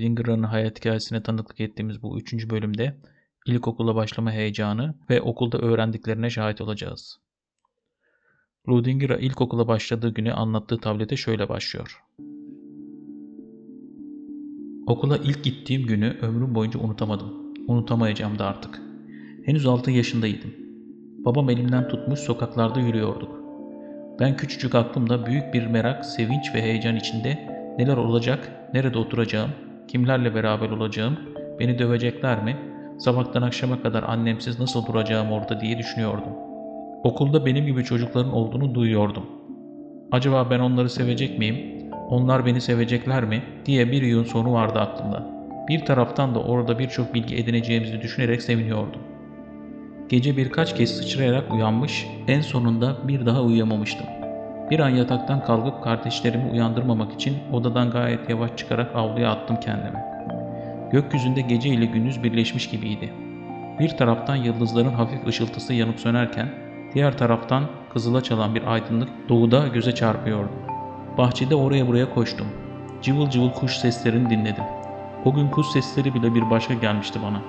Ludinger'ın hayat hikayesine tanıklık ettiğimiz bu üçüncü bölümde ilkokula başlama heyecanı ve okulda öğrendiklerine şahit olacağız. Ludinger'a ilkokula başladığı günü anlattığı tablete şöyle başlıyor. Okula ilk gittiğim günü ömrüm boyunca unutamadım. Unutamayacağım da artık. Henüz 6 yaşındaydım. Babam elimden tutmuş sokaklarda yürüyorduk. Ben küçücük aklımda büyük bir merak, sevinç ve heyecan içinde neler olacak, nerede oturacağım, kimlerle beraber olacağım, beni dövecekler mi, sabahtan akşama kadar annemsiz nasıl duracağım orada diye düşünüyordum. Okulda benim gibi çocukların olduğunu duyuyordum. Acaba ben onları sevecek miyim, onlar beni sevecekler mi diye bir yığın soru vardı aklımda. Bir taraftan da orada birçok bilgi edineceğimizi düşünerek seviniyordum. Gece birkaç kez sıçrayarak uyanmış, en sonunda bir daha uyuyamamıştım. Bir an yataktan kalkıp kardeşlerimi uyandırmamak için odadan gayet yavaş çıkarak avluya attım kendimi. Gökyüzünde gece ile gündüz birleşmiş gibiydi. Bir taraftan yıldızların hafif ışıltısı yanıp sönerken, diğer taraftan kızıla çalan bir aydınlık doğuda göze çarpıyordu. Bahçede oraya buraya koştum. Cıvıl cıvıl kuş seslerini dinledim. O gün kuş sesleri bile bir başka gelmişti bana.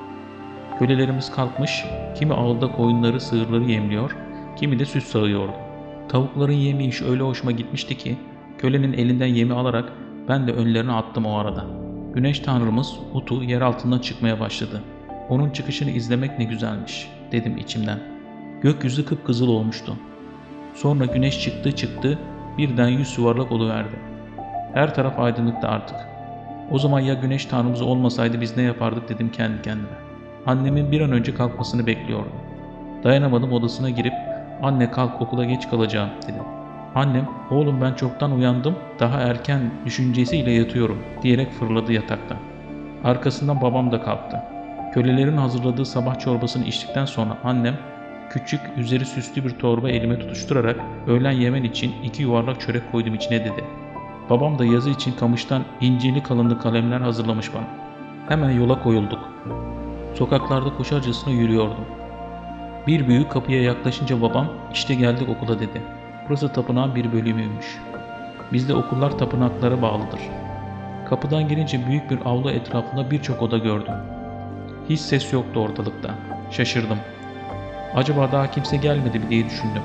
Kölelerimiz kalkmış, kimi ağılda koyunları sığırları yemliyor, kimi de süt sağıyordu. Tavukların yemi iş öyle hoşuma gitmişti ki, kölenin elinden yemi alarak ben de önlerine attım o arada. Güneş tanrımız Utu yer altından çıkmaya başladı. Onun çıkışını izlemek ne güzelmiş, dedim içimden. Gökyüzü kıpkızıl olmuştu. Sonra güneş çıktı çıktı, birden yüz yuvarlak oluverdi. Her taraf aydınlıktı artık. O zaman ya güneş tanrımız olmasaydı biz ne yapardık dedim kendi kendime. Annemin bir an önce kalkmasını bekliyordum. Dayanamadım odasına girip anne kalk okula geç kalacağım dedim. Annem oğlum ben çoktan uyandım daha erken düşüncesiyle yatıyorum diyerek fırladı yataktan. Arkasından babam da kalktı. Kölelerin hazırladığı sabah çorbasını içtikten sonra annem küçük üzeri süslü bir torba elime tutuşturarak öğlen yemen için iki yuvarlak çörek koydum içine dedi. Babam da yazı için kamıştan incili kalınlık kalemler hazırlamış bana. Hemen yola koyulduk. Sokaklarda koşarcasına yürüyordum. Bir büyük kapıya yaklaşınca babam işte geldik okula dedi. Burası tapınağın bir bölümüymüş. Bizde okullar tapınaklara bağlıdır. Kapıdan girince büyük bir avlu etrafında birçok oda gördüm. Hiç ses yoktu ortalıkta. Şaşırdım. Acaba daha kimse gelmedi mi diye düşündüm.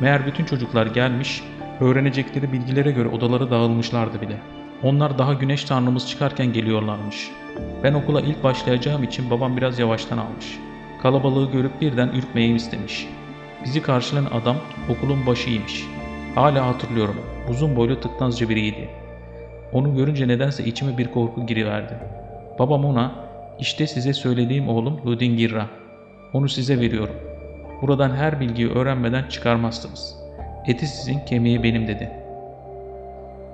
Meğer bütün çocuklar gelmiş, öğrenecekleri bilgilere göre odalara dağılmışlardı bile. Onlar daha güneş tanrımız çıkarken geliyorlarmış. Ben okula ilk başlayacağım için babam biraz yavaştan almış. Kalabalığı görüp birden ürkmeyi istemiş. Bizi karşılayan adam okulun başıymış. Hala hatırlıyorum. Uzun boylu tıknazca biriydi. Onu görünce nedense içime bir korku giriverdi. Babam ona, işte size söylediğim oğlum Ludingirra. Onu size veriyorum. Buradan her bilgiyi öğrenmeden çıkarmazsınız. Eti sizin, kemiği benim dedi.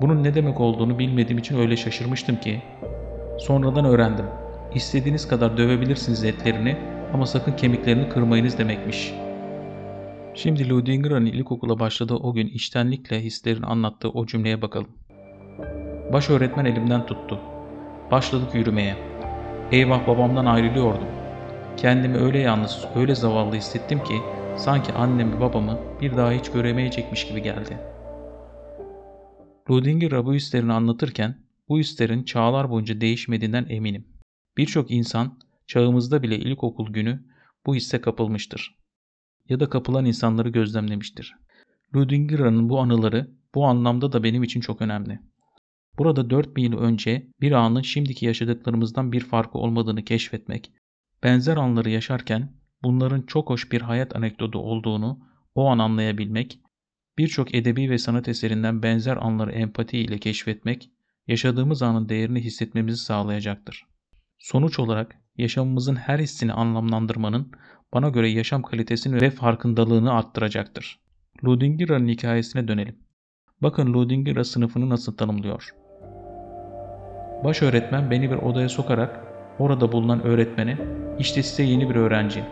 Bunun ne demek olduğunu bilmediğim için öyle şaşırmıştım ki. Sonradan öğrendim. İstediğiniz kadar dövebilirsiniz etlerini ama sakın kemiklerini kırmayınız demekmiş. Şimdi Ludingera'nın ilkokula başladığı o gün içtenlikle hislerini anlattığı o cümleye bakalım. Baş öğretmen elimden tuttu. Başladık yürümeye. Eyvah babamdan ayrılıyordum. Kendimi öyle yalnız, öyle zavallı hissettim ki sanki annemi babamı bir daha hiç göremeyecekmiş gibi geldi. Ludinger'a bu hislerini anlatırken bu hislerin çağlar boyunca değişmediğinden eminim. Birçok insan çağımızda bile ilkokul günü bu hisse kapılmıştır. Ya da kapılan insanları gözlemlemiştir. Ludingera'nın bu anıları bu anlamda da benim için çok önemli. Burada 4000 yıl önce bir anın şimdiki yaşadıklarımızdan bir farkı olmadığını keşfetmek, benzer anları yaşarken bunların çok hoş bir hayat anekdotu olduğunu o an anlayabilmek, birçok edebi ve sanat eserinden benzer anları empati ile keşfetmek, yaşadığımız anın değerini hissetmemizi sağlayacaktır. Sonuç olarak yaşamımızın her hissini anlamlandırmanın bana göre yaşam kalitesini ve farkındalığını arttıracaktır. Ludingira'nın hikayesine dönelim. Bakın Ludingira sınıfını nasıl tanımlıyor. Baş öğretmen beni bir odaya sokarak orada bulunan öğretmene işte size yeni bir öğrenci.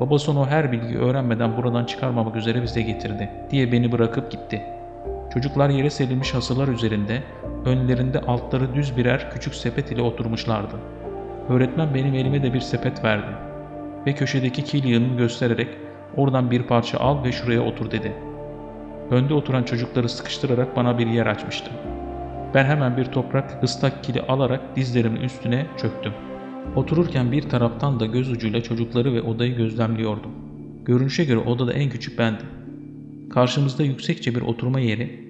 Babası onu her bilgiyi öğrenmeden buradan çıkarmamak üzere bize getirdi diye beni bırakıp gitti. Çocuklar yere serilmiş hasılar üzerinde önlerinde altları düz birer küçük sepet ile oturmuşlardı. Öğretmen benim elime de bir sepet verdi ve köşedeki kil yığınını göstererek oradan bir parça al ve şuraya otur dedi. Önde oturan çocukları sıkıştırarak bana bir yer açmıştı. Ben hemen bir toprak ıslak kili alarak dizlerimin üstüne çöktüm. Otururken bir taraftan da göz ucuyla çocukları ve odayı gözlemliyordum. Görünüşe göre odada en küçük bendim. Karşımızda yüksekçe bir oturma yeri,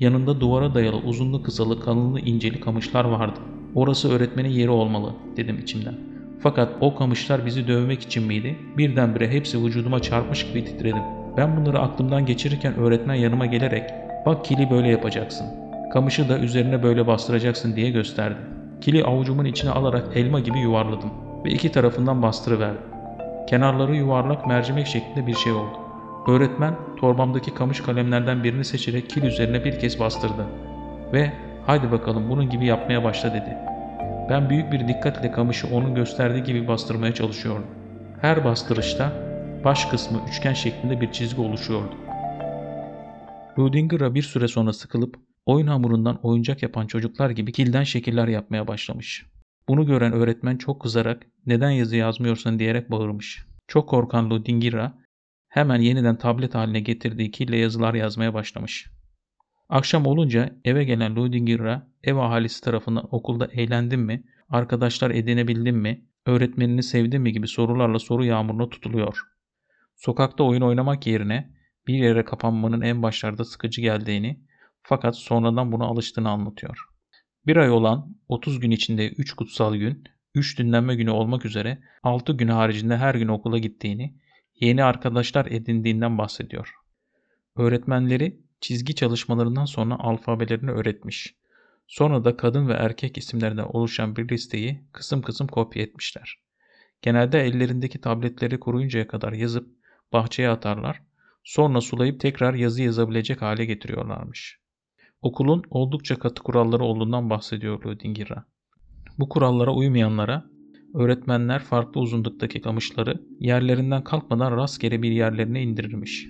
yanında duvara dayalı uzunlu kısalı kalınlı inceli kamışlar vardı. Orası öğretmenin yeri olmalı dedim içimden. Fakat o kamışlar bizi dövmek için miydi? Birdenbire hepsi vücuduma çarpmış gibi titredim. Ben bunları aklımdan geçirirken öğretmen yanıma gelerek ''Bak kili böyle yapacaksın. Kamışı da üzerine böyle bastıracaksın.'' diye gösterdi. Kili avucumun içine alarak elma gibi yuvarladım ve iki tarafından bastırıverdim. Kenarları yuvarlak mercimek şeklinde bir şey oldu. Öğretmen torbamdaki kamış kalemlerden birini seçerek kil üzerine bir kez bastırdı ve ''Haydi bakalım bunun gibi yapmaya başla.'' dedi. Ben büyük bir dikkatle kamışı onun gösterdiği gibi bastırmaya çalışıyordum. Her bastırışta baş kısmı üçgen şeklinde bir çizgi oluşuyordu. Rudinger'a bir süre sonra sıkılıp oyun hamurundan oyuncak yapan çocuklar gibi kilden şekiller yapmaya başlamış. Bunu gören öğretmen çok kızarak neden yazı yazmıyorsun diyerek bağırmış. Çok korkan Ludingira hemen yeniden tablet haline getirdiği kille yazılar yazmaya başlamış. Akşam olunca eve gelen Ludingira ev ahalisi tarafından okulda eğlendin mi, arkadaşlar edinebildin mi, öğretmenini sevdin mi gibi sorularla soru yağmuruna tutuluyor. Sokakta oyun oynamak yerine bir yere kapanmanın en başlarda sıkıcı geldiğini fakat sonradan buna alıştığını anlatıyor. Bir ay olan 30 gün içinde 3 kutsal gün, 3 dinlenme günü olmak üzere 6 gün haricinde her gün okula gittiğini, yeni arkadaşlar edindiğinden bahsediyor. Öğretmenleri çizgi çalışmalarından sonra alfabelerini öğretmiş. Sonra da kadın ve erkek isimlerinden oluşan bir listeyi kısım kısım kopya etmişler. Genelde ellerindeki tabletleri kuruyuncaya kadar yazıp bahçeye atarlar, sonra sulayıp tekrar yazı yazabilecek hale getiriyorlarmış. Okulun oldukça katı kuralları olduğundan bahsediyor Ludingira. Bu kurallara uymayanlara öğretmenler farklı uzunluktaki kamışları yerlerinden kalkmadan rastgele bir yerlerine indirirmiş.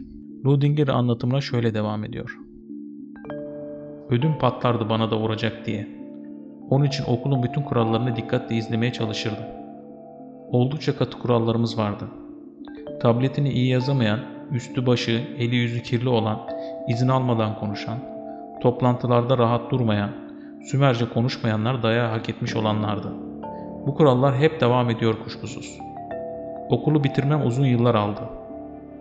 Ludinger anlatımına şöyle devam ediyor. Ödüm patlardı bana da vuracak diye. Onun için okulun bütün kurallarını dikkatle izlemeye çalışırdım. Oldukça katı kurallarımız vardı. Tabletini iyi yazamayan, üstü başı, eli yüzü kirli olan, izin almadan konuşan, toplantılarda rahat durmayan, Sümerce konuşmayanlar dayağı hak etmiş olanlardı. Bu kurallar hep devam ediyor kuşkusuz. Okulu bitirmem uzun yıllar aldı.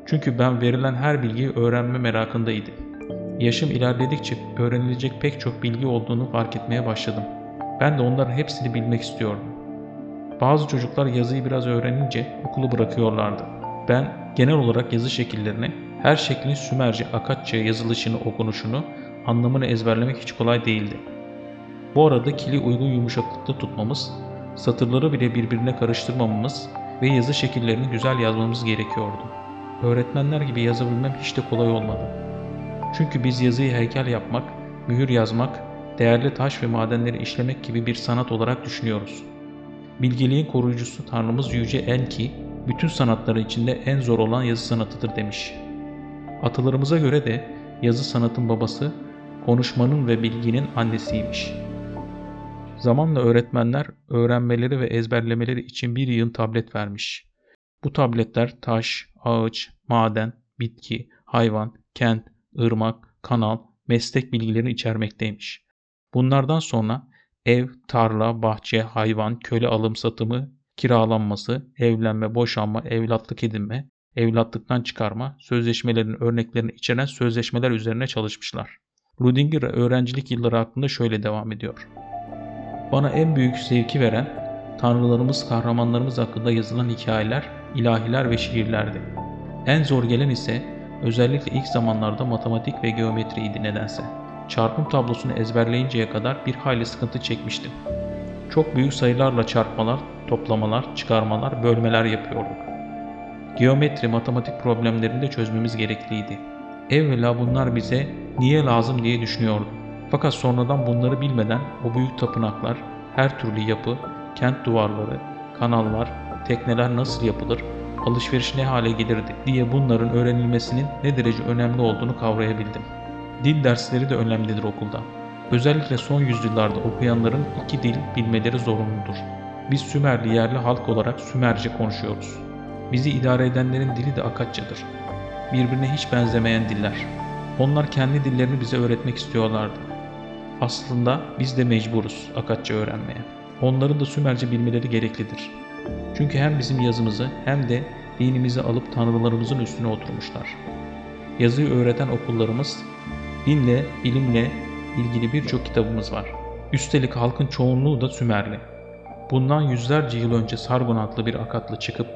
Çünkü ben verilen her bilgiyi öğrenme merakındaydım. Yaşım ilerledikçe öğrenilecek pek çok bilgi olduğunu fark etmeye başladım. Ben de onların hepsini bilmek istiyordum. Bazı çocuklar yazıyı biraz öğrenince okulu bırakıyorlardı. Ben genel olarak yazı şekillerini, her şeklin Sümerce, Akatça yazılışını, okunuşunu, anlamını ezberlemek hiç kolay değildi. Bu arada kili uygun yumuşaklıkta tutmamız, satırları bile birbirine karıştırmamamız ve yazı şekillerini güzel yazmamız gerekiyordu. Öğretmenler gibi yazabilmem hiç de kolay olmadı. Çünkü biz yazıyı heykel yapmak, mühür yazmak, değerli taş ve madenleri işlemek gibi bir sanat olarak düşünüyoruz. Bilgeliğin koruyucusu Tanrımız Yüce Enki, bütün sanatları içinde en zor olan yazı sanatıdır demiş. Atalarımıza göre de yazı sanatın babası, konuşmanın ve bilginin annesiymiş. Zamanla öğretmenler öğrenmeleri ve ezberlemeleri için bir yığın tablet vermiş. Bu tabletler taş, ağaç, maden, bitki, hayvan, kent, ırmak, kanal, meslek bilgilerini içermekteymiş. Bunlardan sonra ev, tarla, bahçe, hayvan, köle alım satımı, kiralanması, evlenme, boşanma, evlatlık edinme, evlatlıktan çıkarma, sözleşmelerin örneklerini içeren sözleşmeler üzerine çalışmışlar. Rudinger öğrencilik yılları hakkında şöyle devam ediyor. Bana en büyük zevki veren, tanrılarımız, kahramanlarımız hakkında yazılan hikayeler, ilahiler ve şiirlerdi. En zor gelen ise özellikle ilk zamanlarda matematik ve geometriydi nedense. Çarpım tablosunu ezberleyinceye kadar bir hayli sıkıntı çekmiştim. Çok büyük sayılarla çarpmalar, toplamalar, çıkarmalar, bölmeler yapıyorduk. Geometri, matematik problemlerini de çözmemiz gerekliydi. Evvela bunlar bize niye lazım diye düşünüyordum. Fakat sonradan bunları bilmeden o büyük tapınaklar, her türlü yapı, kent duvarları, kanallar, tekneler nasıl yapılır, alışveriş ne hale gelirdi diye bunların öğrenilmesinin ne derece önemli olduğunu kavrayabildim. Dil dersleri de önemlidir okulda. Özellikle son yüzyıllarda okuyanların iki dil bilmeleri zorunludur. Biz Sümerli yerli halk olarak Sümerce konuşuyoruz. Bizi idare edenlerin dili de Akatçadır. Birbirine hiç benzemeyen diller. Onlar kendi dillerini bize öğretmek istiyorlardı. Aslında biz de mecburuz Akatça öğrenmeye. Onların da Sümerce bilmeleri gereklidir. Çünkü hem bizim yazımızı hem de dinimizi alıp tanrılarımızın üstüne oturmuşlar. Yazıyı öğreten okullarımız, dinle, bilimle ilgili birçok kitabımız var. Üstelik halkın çoğunluğu da Sümerli. Bundan yüzlerce yıl önce Sargon adlı bir akatlı çıkıp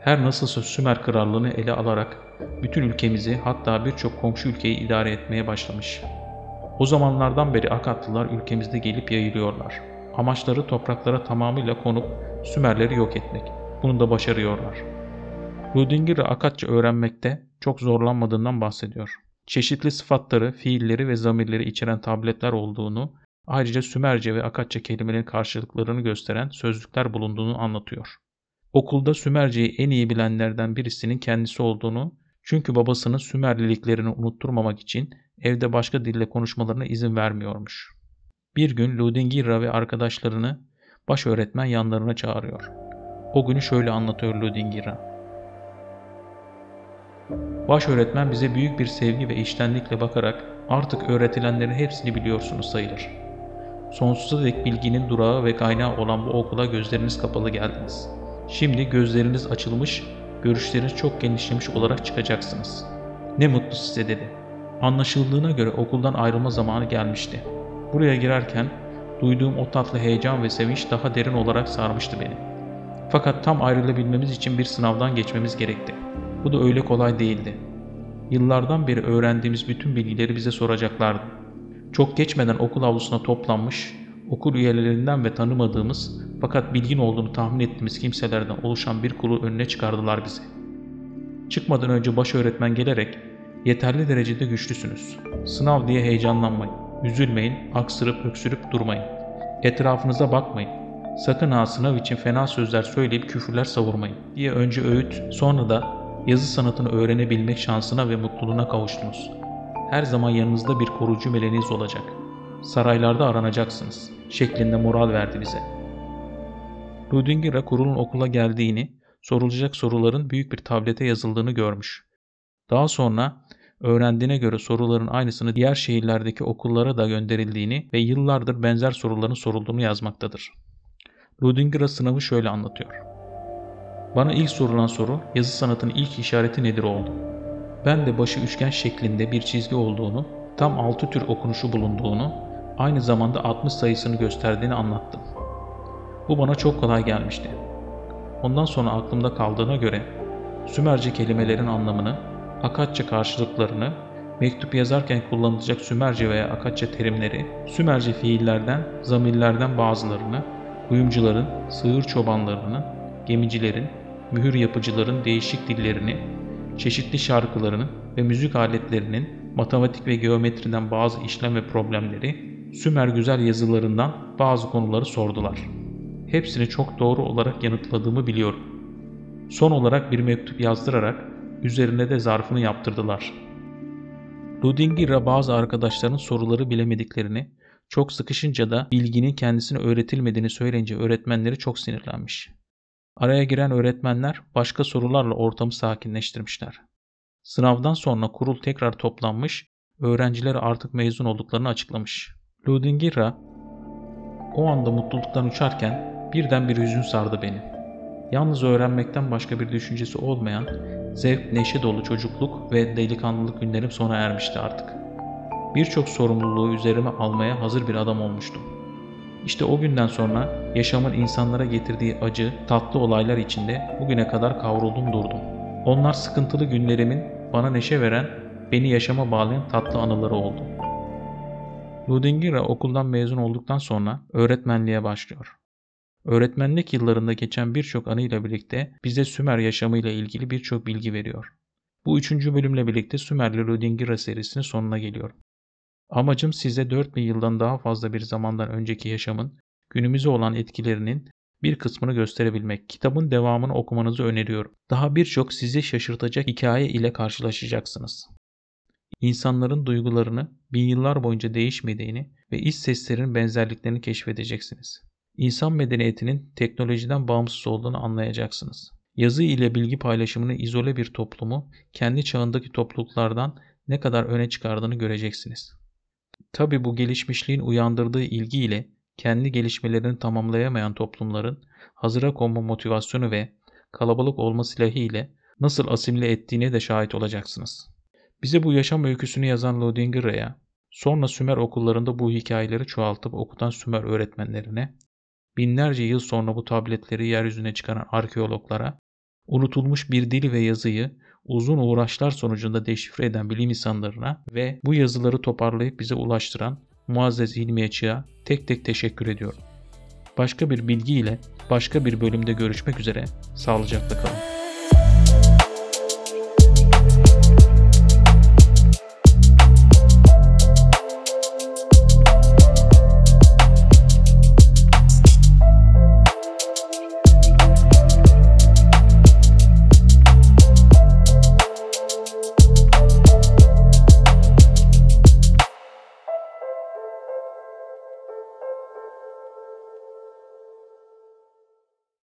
her nasılsa Sümer krallığını ele alarak bütün ülkemizi hatta birçok komşu ülkeyi idare etmeye başlamış. O zamanlardan beri Akatlılar ülkemizde gelip yayılıyorlar. Amaçları topraklara tamamıyla konup Sümerleri yok etmek. Bunu da başarıyorlar. Rudingir'i Akatça öğrenmekte çok zorlanmadığından bahsediyor. Çeşitli sıfatları, fiilleri ve zamirleri içeren tabletler olduğunu, ayrıca Sümerce ve Akatça kelimelerin karşılıklarını gösteren sözlükler bulunduğunu anlatıyor. Okulda Sümerce'yi en iyi bilenlerden birisinin kendisi olduğunu, çünkü babasının Sümerliliklerini unutturmamak için evde başka dille konuşmalarına izin vermiyormuş. Bir gün Ludingira ve arkadaşlarını baş öğretmen yanlarına çağırıyor. O günü şöyle anlatıyor Ludingira. Baş öğretmen bize büyük bir sevgi ve iştenlikle bakarak artık öğretilenlerin hepsini biliyorsunuz sayılır. Sonsuza dek bilginin durağı ve kaynağı olan bu okula gözleriniz kapalı geldiniz. Şimdi gözleriniz açılmış, görüşleriniz çok genişlemiş olarak çıkacaksınız. Ne mutlu size dedi. Anlaşıldığına göre okuldan ayrılma zamanı gelmişti. Buraya girerken duyduğum o tatlı heyecan ve sevinç daha derin olarak sarmıştı beni. Fakat tam ayrılabilmemiz için bir sınavdan geçmemiz gerekti. Bu da öyle kolay değildi. Yıllardan beri öğrendiğimiz bütün bilgileri bize soracaklardı. Çok geçmeden okul avlusuna toplanmış, okul üyelerinden ve tanımadığımız fakat bilgin olduğunu tahmin ettiğimiz kimselerden oluşan bir kulu önüne çıkardılar bizi. Çıkmadan önce baş öğretmen gelerek yeterli derecede güçlüsünüz. Sınav diye heyecanlanmayın. Üzülmeyin, aksırıp öksürüp durmayın. Etrafınıza bakmayın. Sakın ha sınav için fena sözler söyleyip küfürler savurmayın diye önce öğüt, sonra da yazı sanatını öğrenebilmek şansına ve mutluluğuna kavuştunuz. Her zaman yanınızda bir koruyucu meleğiniz olacak. Saraylarda aranacaksınız şeklinde moral verdi bize. Rudingira kurulun okula geldiğini, sorulacak soruların büyük bir tablete yazıldığını görmüş. Daha sonra öğrendiğine göre soruların aynısını diğer şehirlerdeki okullara da gönderildiğini ve yıllardır benzer soruların sorulduğunu yazmaktadır. Rudingira sınavı şöyle anlatıyor. Bana ilk sorulan soru yazı sanatının ilk işareti nedir oldu. Ben de başı üçgen şeklinde bir çizgi olduğunu, tam altı tür okunuşu bulunduğunu, aynı zamanda 60 sayısını gösterdiğini anlattım. Bu bana çok kolay gelmişti. Ondan sonra aklımda kaldığına göre Sümerce kelimelerin anlamını, Akatça karşılıklarını, mektup yazarken kullanılacak Sümerce veya Akatça terimleri, Sümerce fiillerden, zamirlerden bazılarını, kuyumcuların, sığır çobanlarının, gemicilerin, mühür yapıcıların değişik dillerini, çeşitli şarkılarını ve müzik aletlerinin matematik ve geometriden bazı işlem ve problemleri, Sümer güzel yazılarından bazı konuları sordular. Hepsini çok doğru olarak yanıtladığımı biliyorum. Son olarak bir mektup yazdırarak üzerine de zarfını yaptırdılar. Ludingira bazı arkadaşlarının soruları bilemediklerini, çok sıkışınca da bilginin kendisine öğretilmediğini söyleyince öğretmenleri çok sinirlenmiş. Araya giren öğretmenler başka sorularla ortamı sakinleştirmişler. Sınavdan sonra kurul tekrar toplanmış, öğrenciler artık mezun olduklarını açıklamış. Ludingira o anda mutluluktan uçarken birden bir hüzün sardı beni. Yalnız öğrenmekten başka bir düşüncesi olmayan, zevk, neşe dolu çocukluk ve delikanlılık günlerim sona ermişti artık. Birçok sorumluluğu üzerime almaya hazır bir adam olmuştum. İşte o günden sonra yaşamın insanlara getirdiği acı, tatlı olaylar içinde bugüne kadar kavruldum durdum. Onlar sıkıntılı günlerimin bana neşe veren, beni yaşama bağlayan tatlı anıları oldu. Ludingira okuldan mezun olduktan sonra öğretmenliğe başlıyor. Öğretmenlik yıllarında geçen birçok anıyla birlikte bize Sümer yaşamıyla ilgili birçok bilgi veriyor. Bu üçüncü bölümle birlikte Sümerli Ludingira serisinin sonuna geliyorum. Amacım size 4000 yıldan daha fazla bir zamandan önceki yaşamın günümüze olan etkilerinin bir kısmını gösterebilmek. Kitabın devamını okumanızı öneriyorum. Daha birçok sizi şaşırtacak hikaye ile karşılaşacaksınız. İnsanların duygularını bin yıllar boyunca değişmediğini ve iç seslerin benzerliklerini keşfedeceksiniz. İnsan medeniyetinin teknolojiden bağımsız olduğunu anlayacaksınız. Yazı ile bilgi paylaşımını izole bir toplumu kendi çağındaki topluluklardan ne kadar öne çıkardığını göreceksiniz. Tabi bu gelişmişliğin uyandırdığı ilgiyle kendi gelişmelerini tamamlayamayan toplumların hazıra konma motivasyonu ve kalabalık olma silahı ile nasıl asimile ettiğine de şahit olacaksınız. Bize bu yaşam öyküsünü yazan Lodinger'a, sonra Sümer okullarında bu hikayeleri çoğaltıp okutan Sümer öğretmenlerine, binlerce yıl sonra bu tabletleri yeryüzüne çıkaran arkeologlara, unutulmuş bir dili ve yazıyı uzun uğraşlar sonucunda deşifre eden bilim insanlarına ve bu yazıları toparlayıp bize ulaştıran Muazzez Hilmi Açık'a tek tek teşekkür ediyorum. Başka bir bilgi ile başka bir bölümde görüşmek üzere. Sağlıcakla kalın.